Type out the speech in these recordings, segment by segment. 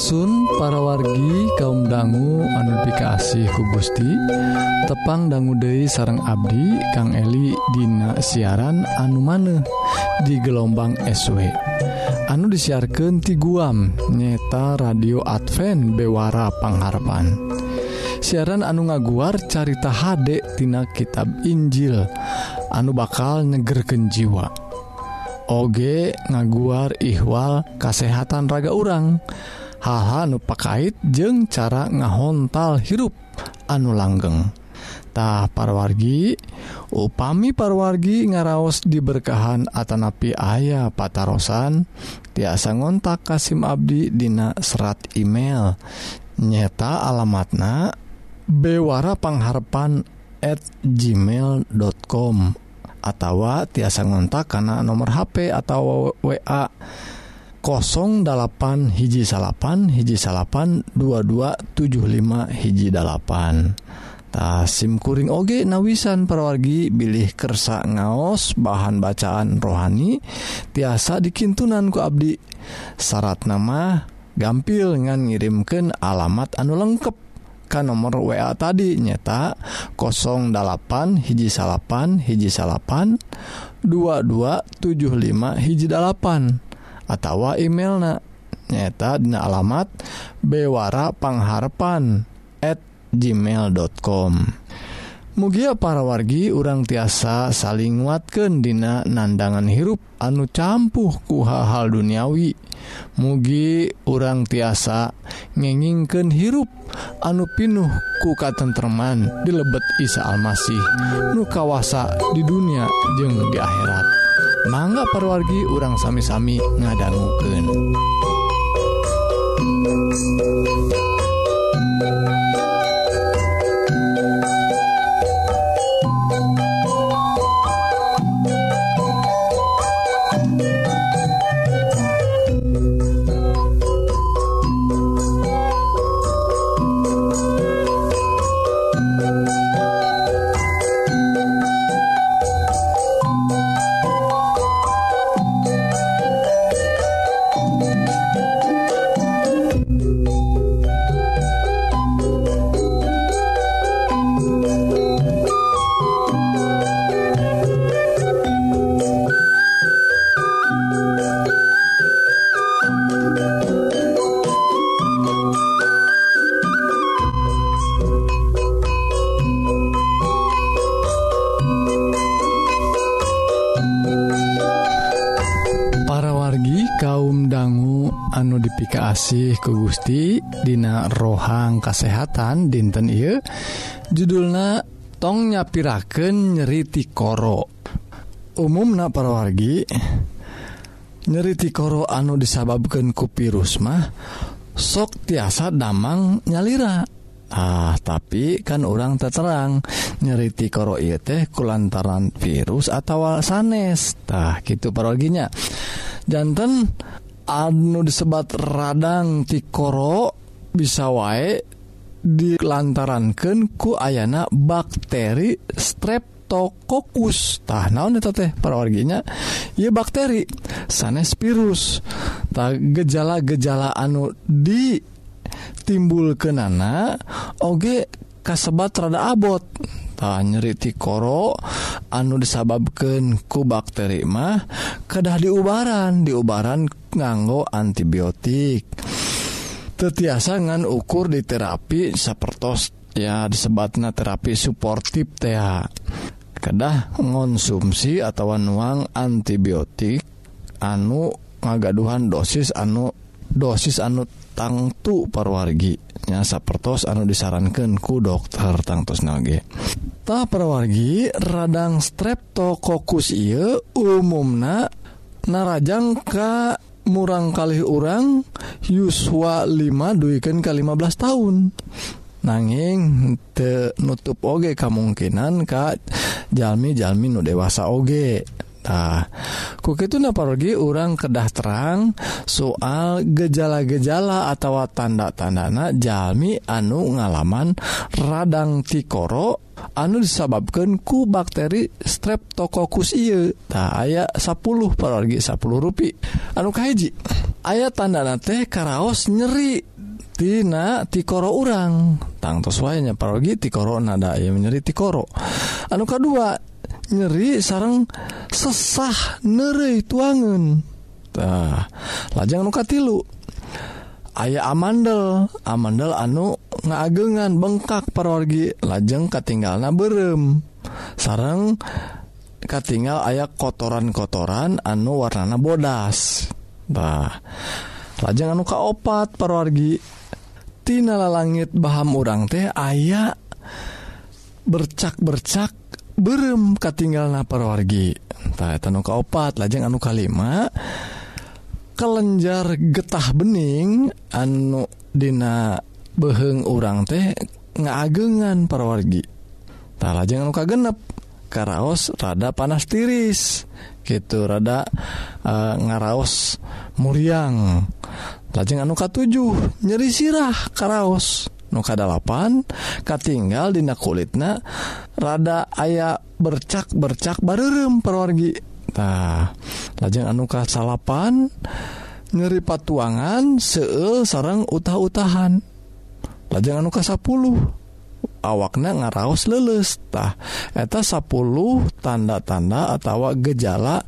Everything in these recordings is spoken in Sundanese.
Asun para wargi kaum dangu anu ku Gusti tepang dangu Dei sarang Abdi Kang Eli Dina siaran anu maneh di gelombang SW anu disiarkan ti guam nyeta radio Advent Bewara Pangharapan. Siaran anu ngaguar carita Hdektina tina kitab Injil anu bakal nyegerken jiwa. Oge ngaguar ihwal kasehatan raga urang dan haha nupakait jeung cara ngahontal hirup anu langgengtah parwargi upami parwargi ngaraos diberkahan Atanapi ayah patarosan tiasa ngontak Kasim Abdi Dina serat email. Nyeta alamatna Bewara pengharpan@ gmail.com atau tiasa ngontak karena nomor HP atau wa 08 hiji salapan hiji salapan 2275 hiji 8tah SIMkuring oge nawisan perwargi bilih kersa ngaos bahan bacaan rohani tiasa dikintunanku Abdi. Syarat nama gampil ngan ngirimken alamat anu lengkap Ka nomor WA tadi nyata 08 hiji salapan hiji salapan 2275 hiji 8 atau emailna. Nyata dina alamat bewara pangharpan@ gmail.com Mugia para wargi urang tiasa saling nguatkan dina nandangan hirup anu campuh ku hal-hal duniawi. Mugi urang tiasa ngengingken hirup anu pinuh ku di dilebet Isa Almasih nu kawasa di dunia jeung di akhirat. mangga perwargi urang sami-sami ngadangguken Dina rohang kasehatan dinten I judulna tongnya piraken nyeriti koro. Umumna parawargi nyeriti koro anu disababkan ku virus mah sok tiasa damang nyalira. Ah tapi kan orang terterang nyeriti koro ieu teh kulantaran virus atau sanestah gitu paroginya jantan anu disebat radang tikoro bisa wae dilantarankan ku ayana bakteri streptokokus tah naon eta teh parawarginya ya bakteri sanes virus. Tah gejala-gejala anu di timbul kenana oge kasebat rada abot. Tah nyeriti koro anu disababkan ku bakteri mah kedah diubaran diubaran nganggo antibiotik. tetiasa ngan ukur di terapi sapertos ya disebatna terapi suportif TA kedah konsumsi atau nuang antibiotik anu ngagaduhan dosis anu dosis anu tangtu parwarginya sapertos anu disarankan ku dokter tangtos nage. Tak perwargi radang streptokokus iya umumna narajang ke murang kali orang Yuswa 5 duikan ke 15 tahun. Nanging te nutup oge kemungkinan Kak Jalmi Jalmi nu dewasa oge. Nah, kuki itu naparogi orang kedah terang soal gejala-gejala atau tanda-tandana jalmi anu ngalaman radang tikoro anu disababkan ku bakteri streptococcus iye tak aya 10 parorgi 10 rupi. Anu kahiji aya tandana teh karaos nyeri tina tikoro urang. Tangtos wayanya parogi tikoro nada ya menyeri tikoro. Anu kedua nyeri sarang sesah nere tuangentah lajang nuka tilu aya amandel amandel anu ngaagengan bengkak perorgi lajeng katinggal na berem. Sarang katingal aya kotoran-kotoran anu warnana bodastah lajeng anu kaopat perorgitinala langit Baham urang teh aya bercak-bercak berem katingal na perwargi wargitahanu kaopat lajeng anu kalima kelenjar getah bening anu Dina beheng urang teh ngaagengan perwargi tak lajeng anu kagenep karaos rada panas tiris gitu rada uh, ngaraos muriang. Lajeng anu katujuh nyeri sirah karaos. nukadalapan katinggal dina kulitnya rada aya bercak bercak barem perwargitah lajeng anuka salapan nyeri patuangan seul sarang utah-utahan. Lajeng anuka 10 awakna ngaraos lelestah eta 10 tanda-tanda atau gejala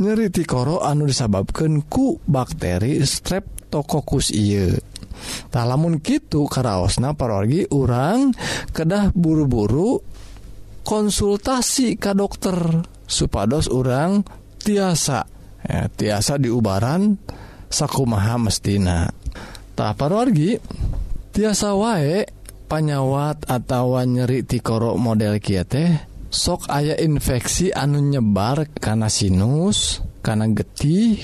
nyeri tikoro anu disababkan ku bakteri strep tokokus tak lamun gitu karaosna parogi orang kedah buru-buru konsultasi ke dokter supados orang tiasa. Ya, tiasa diubaran sakumaha mestina. Tak parorgi tiasa wae panyawat atau nyeri tikoro model kia teh sok aya infeksi anu nyebar karena sinus karena getih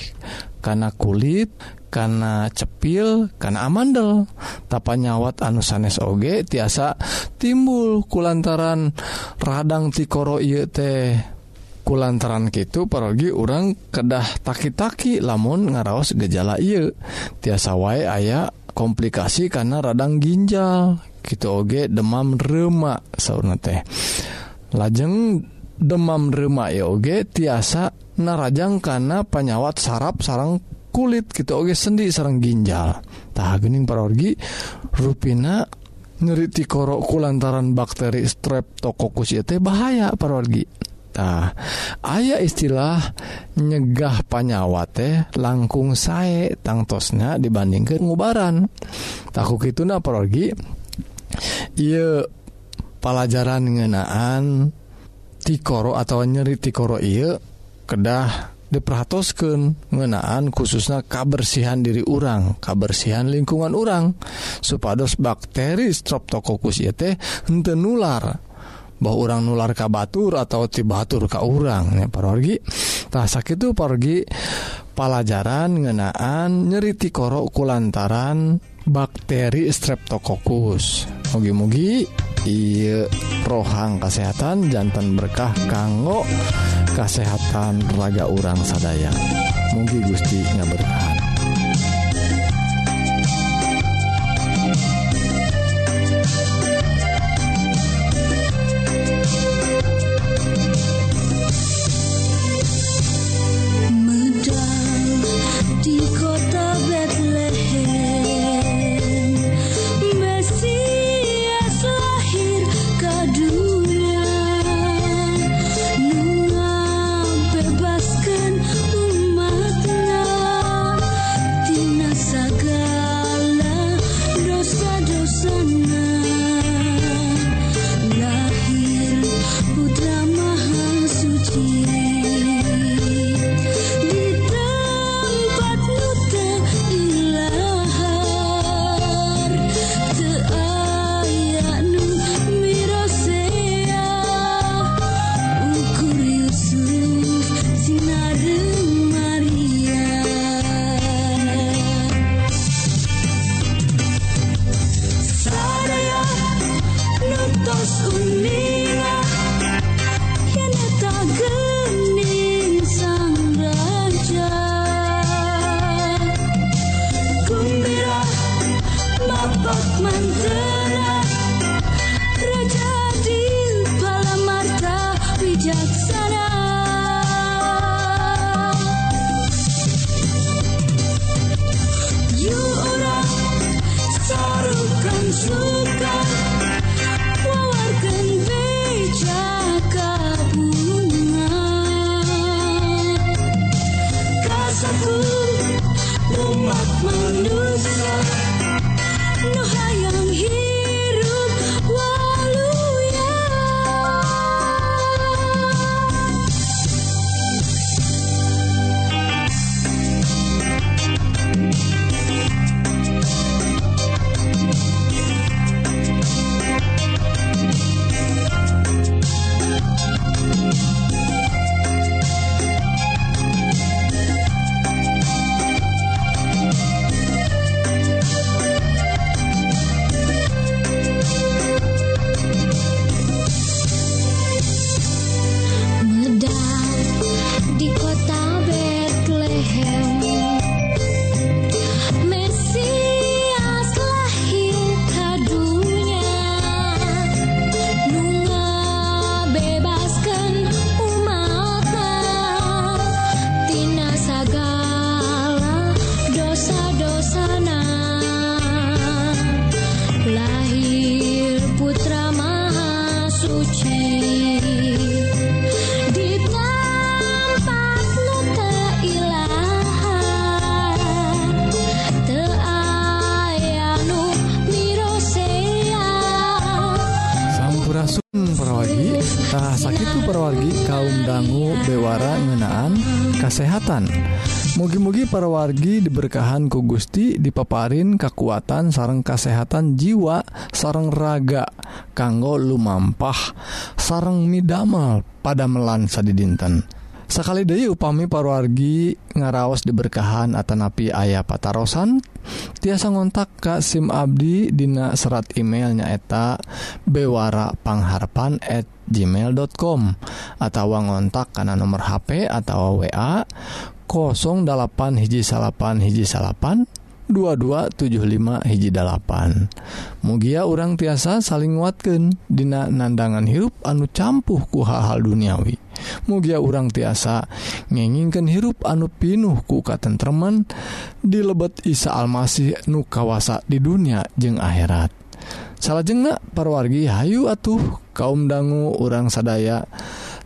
karena kulit karena cepil karena amandel. Tapa nyawat anu sanes oge tiasa timbul kulantaran radang tikoro ieu teh. Kulantaran gitu pergi orang kedah taki-taki lamun ngaraos gejala ieu. Tiasa wae aya komplikasi karena radang ginjal. Gitu oge demam remak sauna teh. Lajeng demam remak ya oge tiasa narajang karena penyawat saraf sarang kulit gitu. Oke sendi sarang ginjal. Tah gening parorgi ruina nyeriti korokku lantaran bakteri streptokokus ya teh bahaya parorgi. Nah, ayah istilah nyegah panyawa teh langkung sae tangtosnya dibandingkan ngubaran. Taku gitu na parorgi iya pelajaran ngenaan tikoro atau nyeri tikoro iya kedah diperhatoskan ngenaan khususnya kebersihan diri urang kebersihan lingkungan urang. Supados bakteri Streptococcus yt hente nular. Bahwa orang nular ka Batur atau tibatur ka urang ya parorgi tah itu pergi pelajaran ngenaan nyeriti korok kulantaran bakteri Streptococcus. Mugi-mugi I rohang kesehatan jantan berkah kanggo kesehatan raga urang sadaya. Mungkin Gusti nggak berkah But man Tahasa itu perwargi kaum dangu bewara ngenaan kesehatan mugi-mugi perwargi diberkahan ku Gusti dipaparin kekuatan sarang kesehatan jiwa sarang raga kanggo lumampah sarang midamel pada melansa di dinten sakali Dewi upami parwargi ngaraos diberkahan Atanapi ayah patarosan tiasa ngontak Ka SIM Abdi Dina serat emailnya eta bewarapangharpan@ gmail.com atau ngontak karena nomor HP atau wa 08 hiji salapan hiji salapan 2275 hiji mugia orang tiasa saling nguatkan Dina nandangan hirup anu campuh ku hal-hal duniawi. mugia urang tiasa ngengingken hirup anu pinuh ku katentreman di lebet Isa Almasih nu kawasa di dunia jeung akhirat salah jengak parwargi Hayu atuh kaum dangu urang sadaya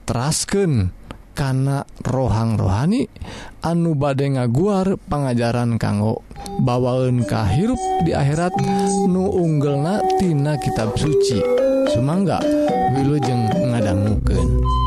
terasken kana rohang rohani anu bade ngaguar pengajaran kanggo bawaun kahirup di akhirat nu unggel tina kitab suci Sumangga wilujeng ngadangguken.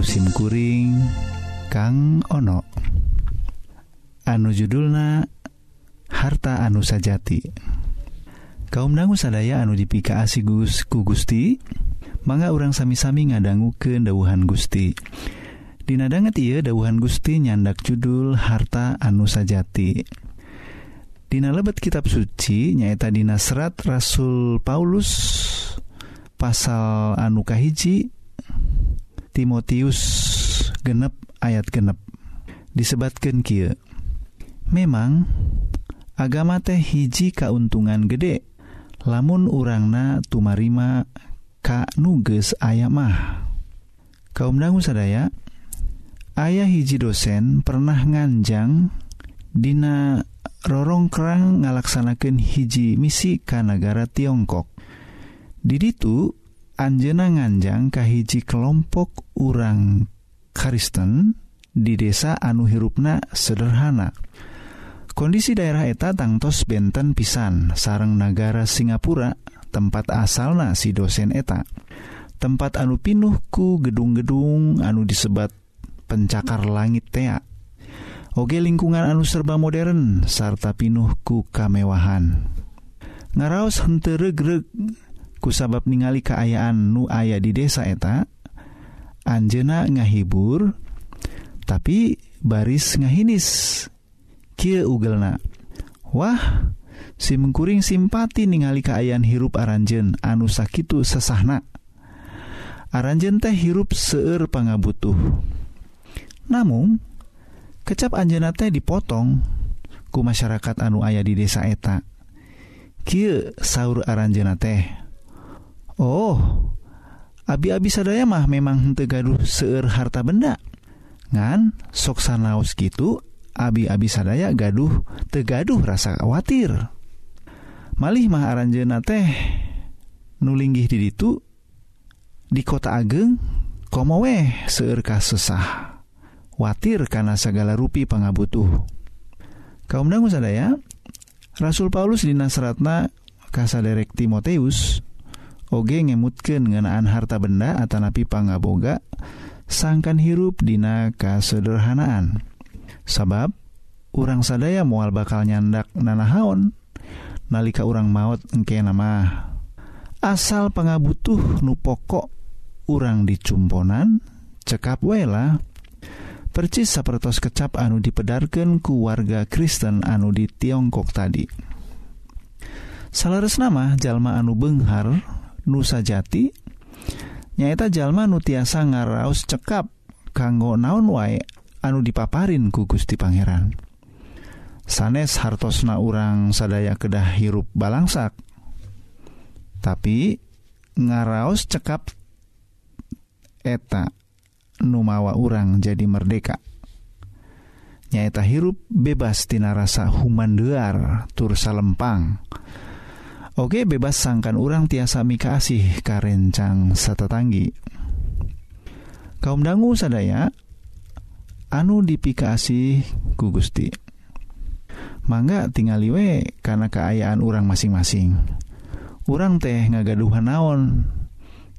kusimkuring Kang ono. Anu judulna harta anu sajati. Kaum dangu sadaya anu dipika asigus ku Gusti mangga orang sami-sami ngadanggu ke dauhan Gusti. Dinadanget ia dauhan Gusti nyandak judul harta anu sajati. Dina lebet kitab suci nyaeta Dina serat Rasul Paulus pasal anukahiji Timotius genep ayat genep. Disebatkan Ky memang agama teh hiji kauntungan gede lamun urangna tumarima Ka nuges aya mah. Kaum dangu sadaya ayah hiji dosen pernah nganjang Dina rorong kerang ngalaksanakan hiji misi Kanagara Tiongkok. Diditu Anjena nganjang kahiji kelompok urang Kristen di desa anu hirupna sederhana. Kondisi daerah eta tangtos benten pisan. Sarang negara Singapura tempat asalna si dosen eta. Tempat anu pinuhku gedung-gedung anu disebat pencakar langit tea. Oge lingkungan anu serba modern sarta pinuhku kamewahan. Ngaraos henteregreg kusabab ningali keayaan nu aya di desa eta Anjena ngahibur tapi baris ngahinis. Kie ugelna. Wah si mengkuring simpati ningali keayaan hirup aranjen anu sakitu sesahna. Aranjen teh hirup seueur pangabutuh. Namun kecap anjena teh dipotong ku masyarakat anu ayah di desa eta. Kie sahur aranjena teh. Oh abi-abi sadaya mah memang tegaduh seueur harta benda. Ngan soksan laos gitu abi-abi sadaya gaduh tegaduh rasa khawatir. Malih mah aranjena teh nulinggih di itu di kota ageng komo weh seueur sesah. Watir karena segala rupi pangabutuh. Kaum dangu sadaya Rasul Paulus di Nasratna kasaderek Timoteus oge ngemutken ngenaan harta benda Atanapi pangaboga sangkan hirup dina kasederhanaan. Sabab urang sadaya mual bakal nyandak nanahaon nalika urang maut engke nama asal pangabutuh nu pokok urang dicumponan cekap wela percis sapertos kecap anu dipedarkan ku warga Kristen anu di Tiongkok tadi. Salares nama jalma anu Benghar nusa jati nyaeta jalma nu tiasa ngaraos cekap kanggo naon wae anu dipaparin ku Gusti Pangeran. Sanes hartosna urang sadaya kedah hirup balangsak tapi ngaraos cekap eta numawa urang jadi merdeka. Nyaeta hirup bebas tina rasa humandear tur salempang. Oke bebas sangkan urang tiasa mikasih karencang satetanggi kaum dangu sadaya anu dipikasi ku Gusti. Mangga tinggal we karena keayaan urang masing-masing. Urang teh ngagaduhan naon.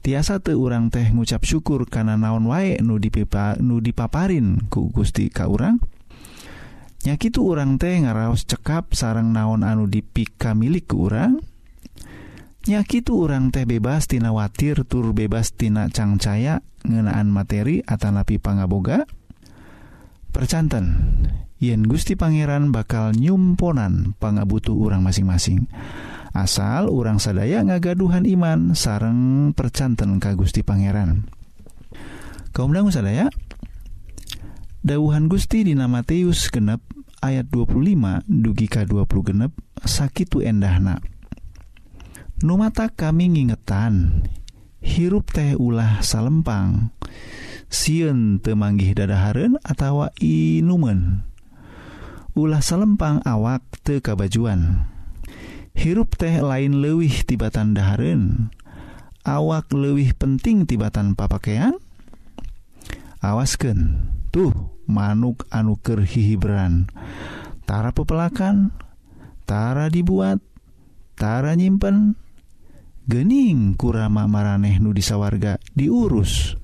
Tiasa tuh urang teh ngucap syukur karena naon wae nu dipipa nu dipaparin ku Gusti ka urang. Nyakitu urang teh ngaraos cekap sarang naon anu dipika milik ke urang. nyakit urang teh bebas tina watir tur bebas tina cangcaya ngenaan materi Atanapi pangaboga. Percanten yen Gusti Pangeran bakal nyumponan pangabutuh urang masing-masing. Asal urang sadaya ngagaduhan iman sareng percanten ka Gusti Pangeran. Kaum dangu sadaya? Dawuhan Gusti dina Matius genep ayat 25 dugi ka 20 genep sakitu endahna. Numata kami ngingetan hirup teh ulah salempang. Siun temanggih dadaharen atawa inumen. Ulah salempang awak te kabajuan. Hirup teh lain lewih tibatan daharen awak lewih penting tibatan papakaian awasken tuh manuk anuker hihibran tara pepelakan tara dibuat tara nyimpen gening kurama maraneh nu disawarga diurus.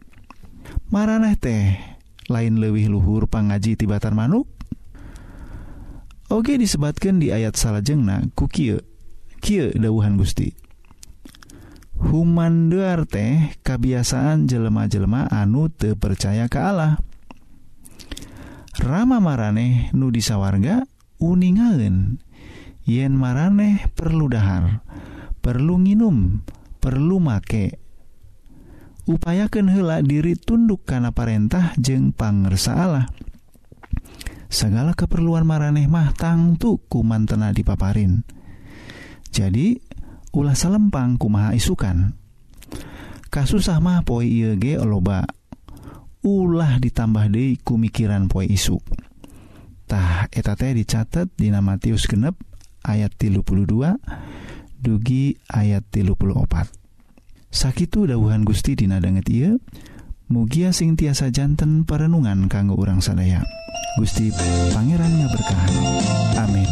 Maraneh teh lain lewih luhur pangaji tibatan manuk? Oke disebatkan di ayat salahjengnah kukie Kie dauhan Gusti. Humanduar teh kebiasaan jelema-jelema anu te percaya ke Allah. Rama maraneh nu disawarga uningaen yen maraneh perlu dahar. perlu nginum perlu make. Upayakan hela diri tunduk karena perintah jeng pangersa Allah. Segala keperluan maraneh mah tangtu kumantena dipaparin. Jadi ulah salempang kumaha isukan. Kasusah mah poi IEG loba. Ulah ditambah dei kumikiran poi isutah eta teh dicatat Dina Matius genep ayat 32 dugi ayat 34 sakit sakittu dauhan Gusti dinadanget ia mugia sing tiasa jantan perenungan kanggo urang sadaya Gusti Pangerannya berkahan amin.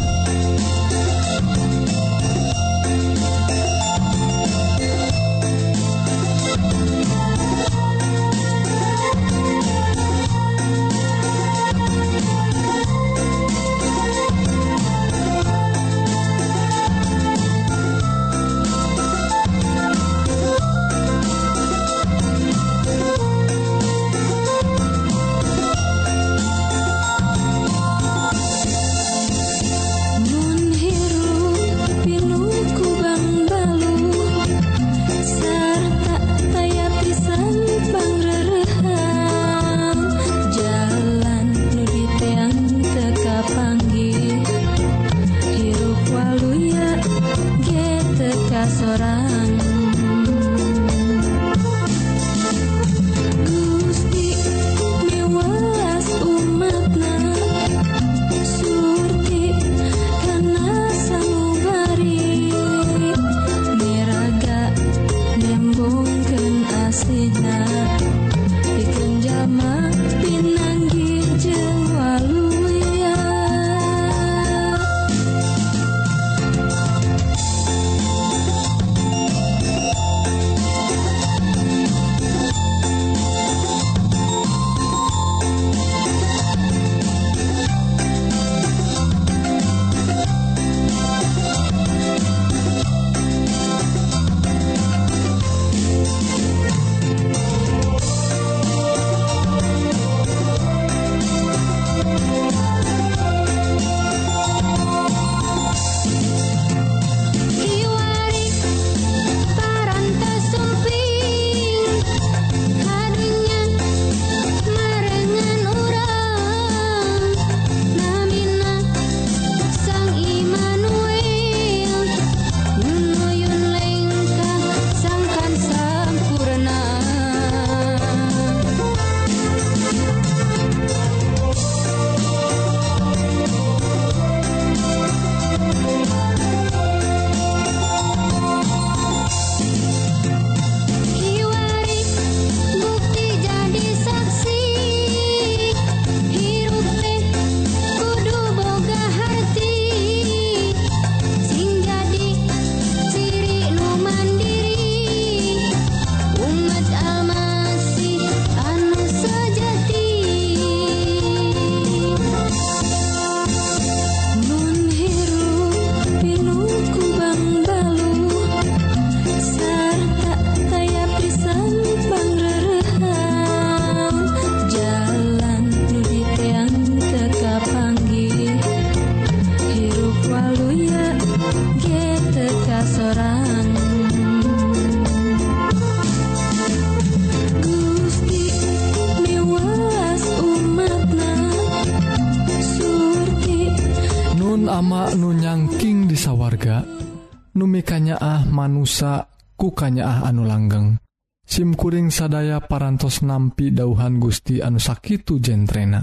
sadaya parantos nampi dauhan Gusti anu Sakitu jentrena.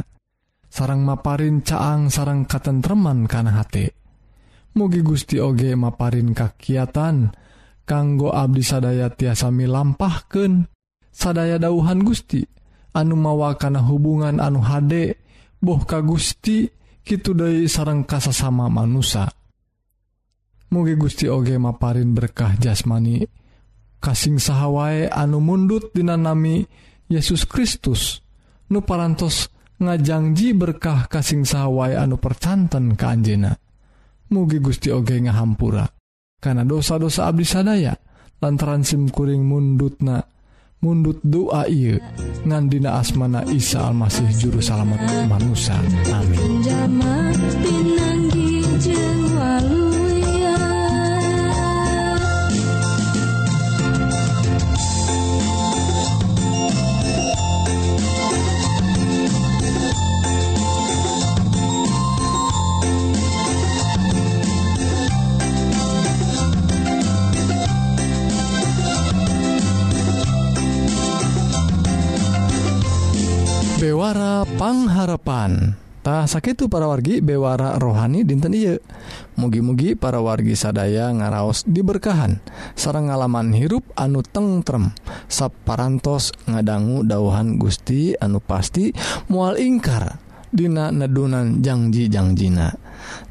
Sarang maparin caang sarang katentreman kana hate. Mugi Gusti oge maparin kakiatan kanggo Abdi sadaya tiasami lampahken sadaya dauhan Gusti anu mawa kana hubungan anu hade boh ka Gusti Kitu dari sarang kasasama manusia mugi Gusti oge maparin berkah jasmani. kasing sahwai anu mundut dinanami Yesus Kristus. Nu parantos ngajangji berkah kasing sahawai anu percanten ke Anjena mugi Gusti Oge ngahampura. Karena dosa-dosa Abdi sadaya lantaran simkuring mundutna mundut doa iya ngandina asmana Isa Almasih juru salamet manusia. Amin. harapan. Tah sakit para wargi bewara rohani dinten Iye mugi-mugi para wargi sadaya ngaraos diberkahan. Sarang ngalaman hirup anu tengrem saparantos ngadanggu dauhan Gusti anu pasti mual ingkar Dina nedunan janjijangjiina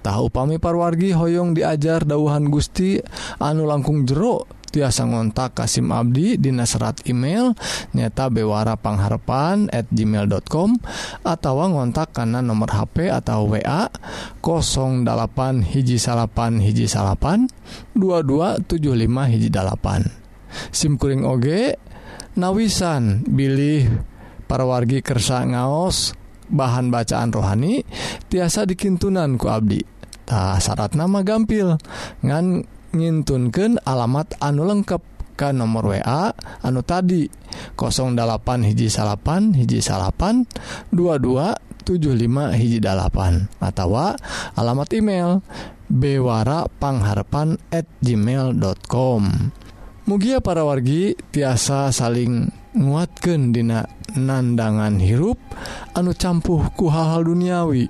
tahu pami parwargi Hoong diajar dauhan Gusti anu langkung jeruk tiasa ngontak Kasim Abdi Dina serat email nyata bewara pangharpan at gmail.com atau ngontak karena nomor HP atau WA 08 hiji salapan hiji salapan 2275 hijjipan SIMkuring OG nawisan bilih para wargi kersa ngaos bahan bacaan rohani tiasa dikintunanku Abdi. Syarat nama gampil. Ngan ngintunkan alamat anu lengkap ke nomor WA anu tadi 08 hiji salapan hiji salapan 2275 hiji dalapan atau alamat email bewarapangharapan at gmail.com Mugia para wargi tiasa saling nguatkan dina nandangan hirup anu campuhku hal-hal duniawi.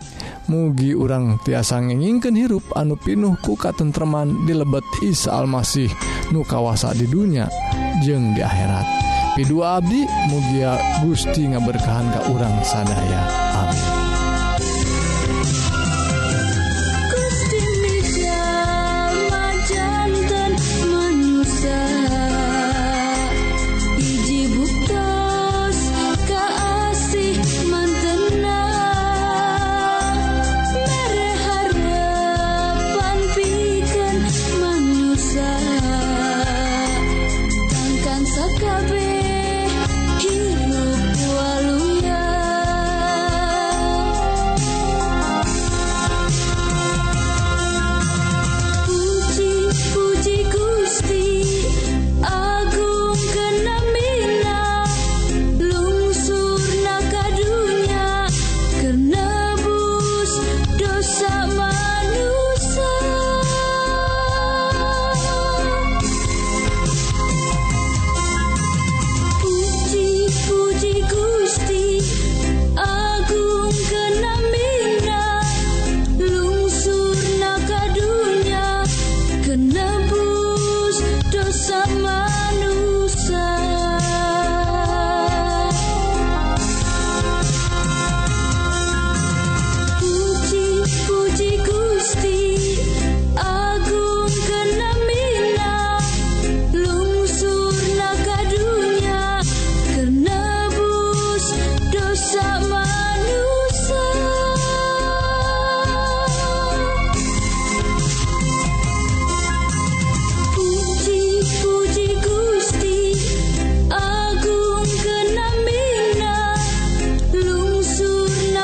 Mugi urang tiasa ngeningken hirup anu pinuh ku katentreman di lebet Isa Almasih nu kawasa di dunia jeng di akhirat. Pidu Abdi mugia Gusti ngaberkahan ke urang sadaya. Amin.